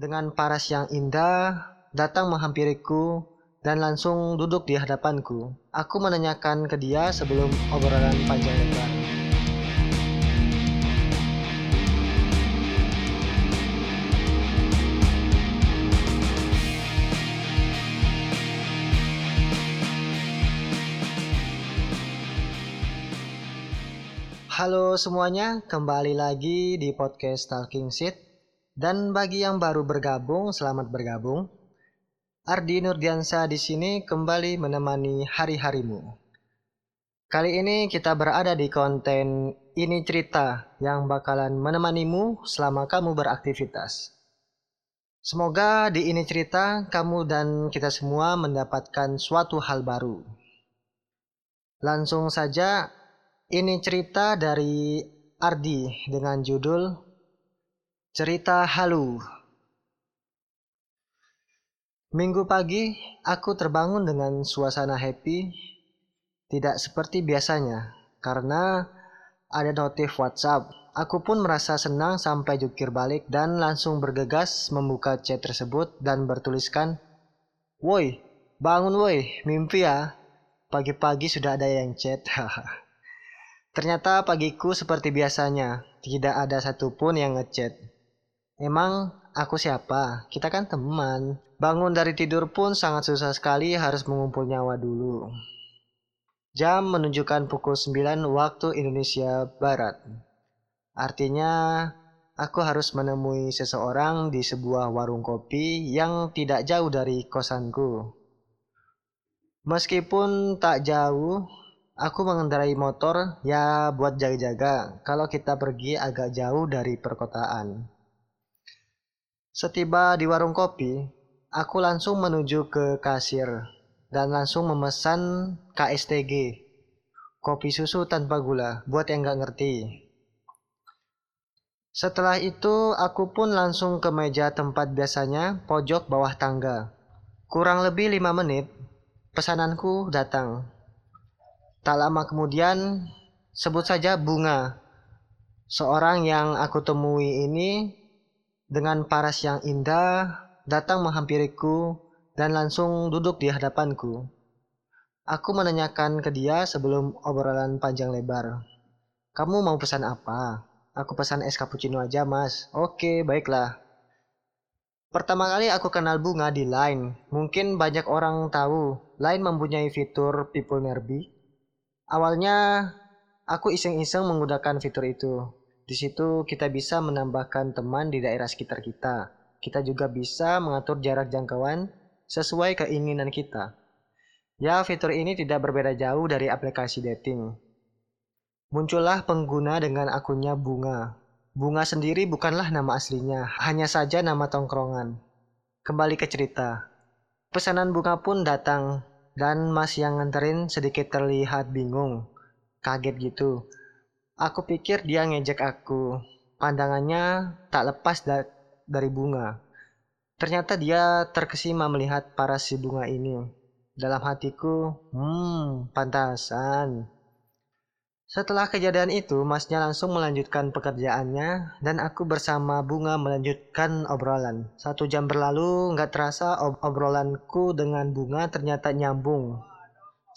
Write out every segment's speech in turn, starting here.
Dengan paras yang indah, datang menghampiriku dan langsung duduk di hadapanku. Aku menanyakan ke dia sebelum obrolan panjang lebar. Halo semuanya, kembali lagi di podcast Talking Seed. Dan bagi yang baru bergabung, selamat bergabung. Ardi Nurdiansa di sini kembali menemani hari-harimu. Kali ini kita berada di konten ini cerita yang bakalan menemanimu selama kamu beraktivitas. Semoga di ini cerita kamu dan kita semua mendapatkan suatu hal baru. Langsung saja ini cerita dari Ardi dengan judul Cerita Halu. Minggu pagi, aku terbangun dengan suasana happy, tidak seperti biasanya, karena ada notif WhatsApp. Aku pun merasa senang sampai jukir balik dan langsung bergegas membuka chat tersebut dan bertuliskan, Woi, bangun woi, mimpi ya. Pagi-pagi sudah ada yang chat. Ternyata pagiku seperti biasanya, tidak ada satupun yang ngechat. Emang aku siapa? Kita kan teman. Bangun dari tidur pun sangat susah sekali harus mengumpul nyawa dulu. Jam menunjukkan pukul 9 waktu Indonesia Barat. Artinya, aku harus menemui seseorang di sebuah warung kopi yang tidak jauh dari kosanku. Meskipun tak jauh, Aku mengendarai motor ya buat jaga-jaga kalau kita pergi agak jauh dari perkotaan. Setiba di warung kopi, aku langsung menuju ke kasir dan langsung memesan KSTG, kopi susu tanpa gula, buat yang nggak ngerti. Setelah itu, aku pun langsung ke meja tempat biasanya, pojok bawah tangga. Kurang lebih lima menit, pesananku datang. Tak lama kemudian, sebut saja Bunga. Seorang yang aku temui ini dengan paras yang indah datang menghampiriku dan langsung duduk di hadapanku. Aku menanyakan ke dia sebelum obrolan panjang lebar. Kamu mau pesan apa? Aku pesan es cappuccino aja, Mas. Oke, baiklah. Pertama kali aku kenal bunga di Line. Mungkin banyak orang tahu, Line mempunyai fitur People Nearby Awalnya aku iseng-iseng menggunakan fitur itu. Di situ kita bisa menambahkan teman di daerah sekitar kita. Kita juga bisa mengatur jarak jangkauan sesuai keinginan kita. Ya, fitur ini tidak berbeda jauh dari aplikasi dating. Muncullah pengguna dengan akunnya Bunga. Bunga sendiri bukanlah nama aslinya, hanya saja nama tongkrongan. Kembali ke cerita. Pesanan bunga pun datang dan mas yang nganterin sedikit terlihat bingung, kaget gitu. Aku pikir dia ngejek aku. Pandangannya tak lepas da dari bunga. Ternyata dia terkesima melihat para si bunga ini. Dalam hatiku, hmm, pantasan. Setelah kejadian itu, masnya langsung melanjutkan pekerjaannya dan aku bersama Bunga melanjutkan obrolan. Satu jam berlalu, nggak terasa ob obrolanku dengan Bunga ternyata nyambung.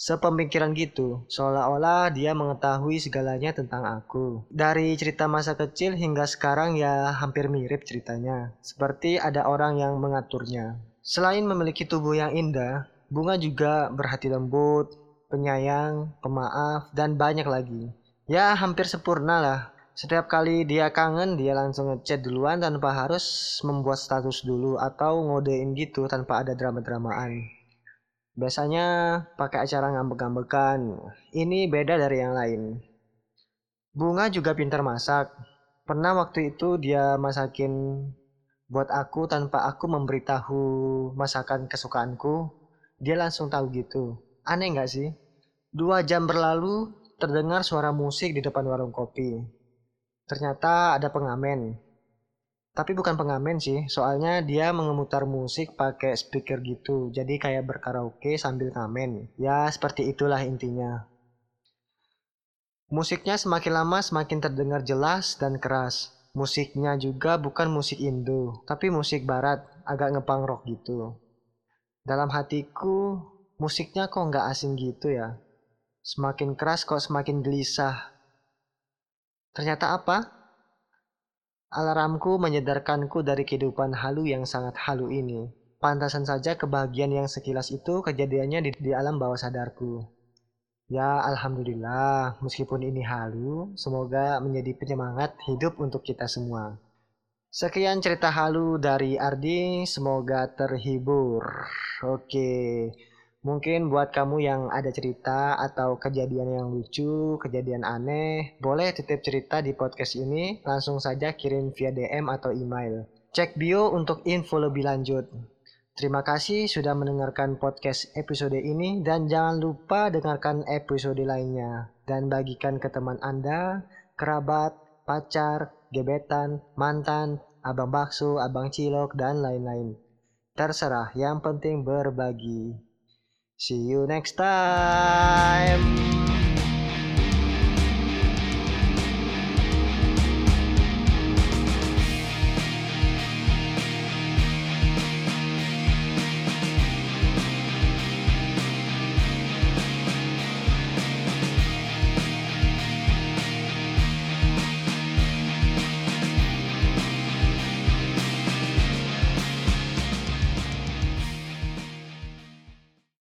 Sepemikiran gitu, seolah-olah dia mengetahui segalanya tentang aku. Dari cerita masa kecil hingga sekarang ya hampir mirip ceritanya. Seperti ada orang yang mengaturnya. Selain memiliki tubuh yang indah, Bunga juga berhati lembut, penyayang, pemaaf, dan banyak lagi. Ya hampir sempurna lah. Setiap kali dia kangen, dia langsung ngechat duluan tanpa harus membuat status dulu atau ngodein gitu tanpa ada drama-dramaan. Biasanya pakai acara ngambek-ngambekan. Ini beda dari yang lain. Bunga juga pintar masak. Pernah waktu itu dia masakin buat aku tanpa aku memberitahu masakan kesukaanku. Dia langsung tahu gitu. Aneh nggak sih? Dua jam berlalu, terdengar suara musik di depan warung kopi. Ternyata ada pengamen. Tapi bukan pengamen sih, soalnya dia mengemutar musik pakai speaker gitu. Jadi kayak berkaraoke sambil ngamen. Ya, seperti itulah intinya. Musiknya semakin lama semakin terdengar jelas dan keras. Musiknya juga bukan musik Indo, tapi musik barat, agak ngepang rock gitu. Dalam hatiku, musiknya kok nggak asing gitu ya. Semakin keras kok semakin gelisah. Ternyata apa? Alarmku menyadarkanku dari kehidupan halu yang sangat halu ini. Pantasan saja kebahagiaan yang sekilas itu kejadiannya di, di alam bawah sadarku. Ya, alhamdulillah, meskipun ini halu, semoga menjadi penyemangat hidup untuk kita semua. Sekian cerita halu dari Ardi, semoga terhibur. Oke, mungkin buat kamu yang ada cerita atau kejadian yang lucu, kejadian aneh, boleh titip cerita di podcast ini, langsung saja kirim via DM atau email. Cek bio untuk info lebih lanjut. Terima kasih sudah mendengarkan podcast episode ini dan jangan lupa dengarkan episode lainnya dan bagikan ke teman Anda, kerabat, pacar, gebetan, mantan, abang bakso, abang cilok, dan lain-lain. Terserah, yang penting berbagi. See you next time.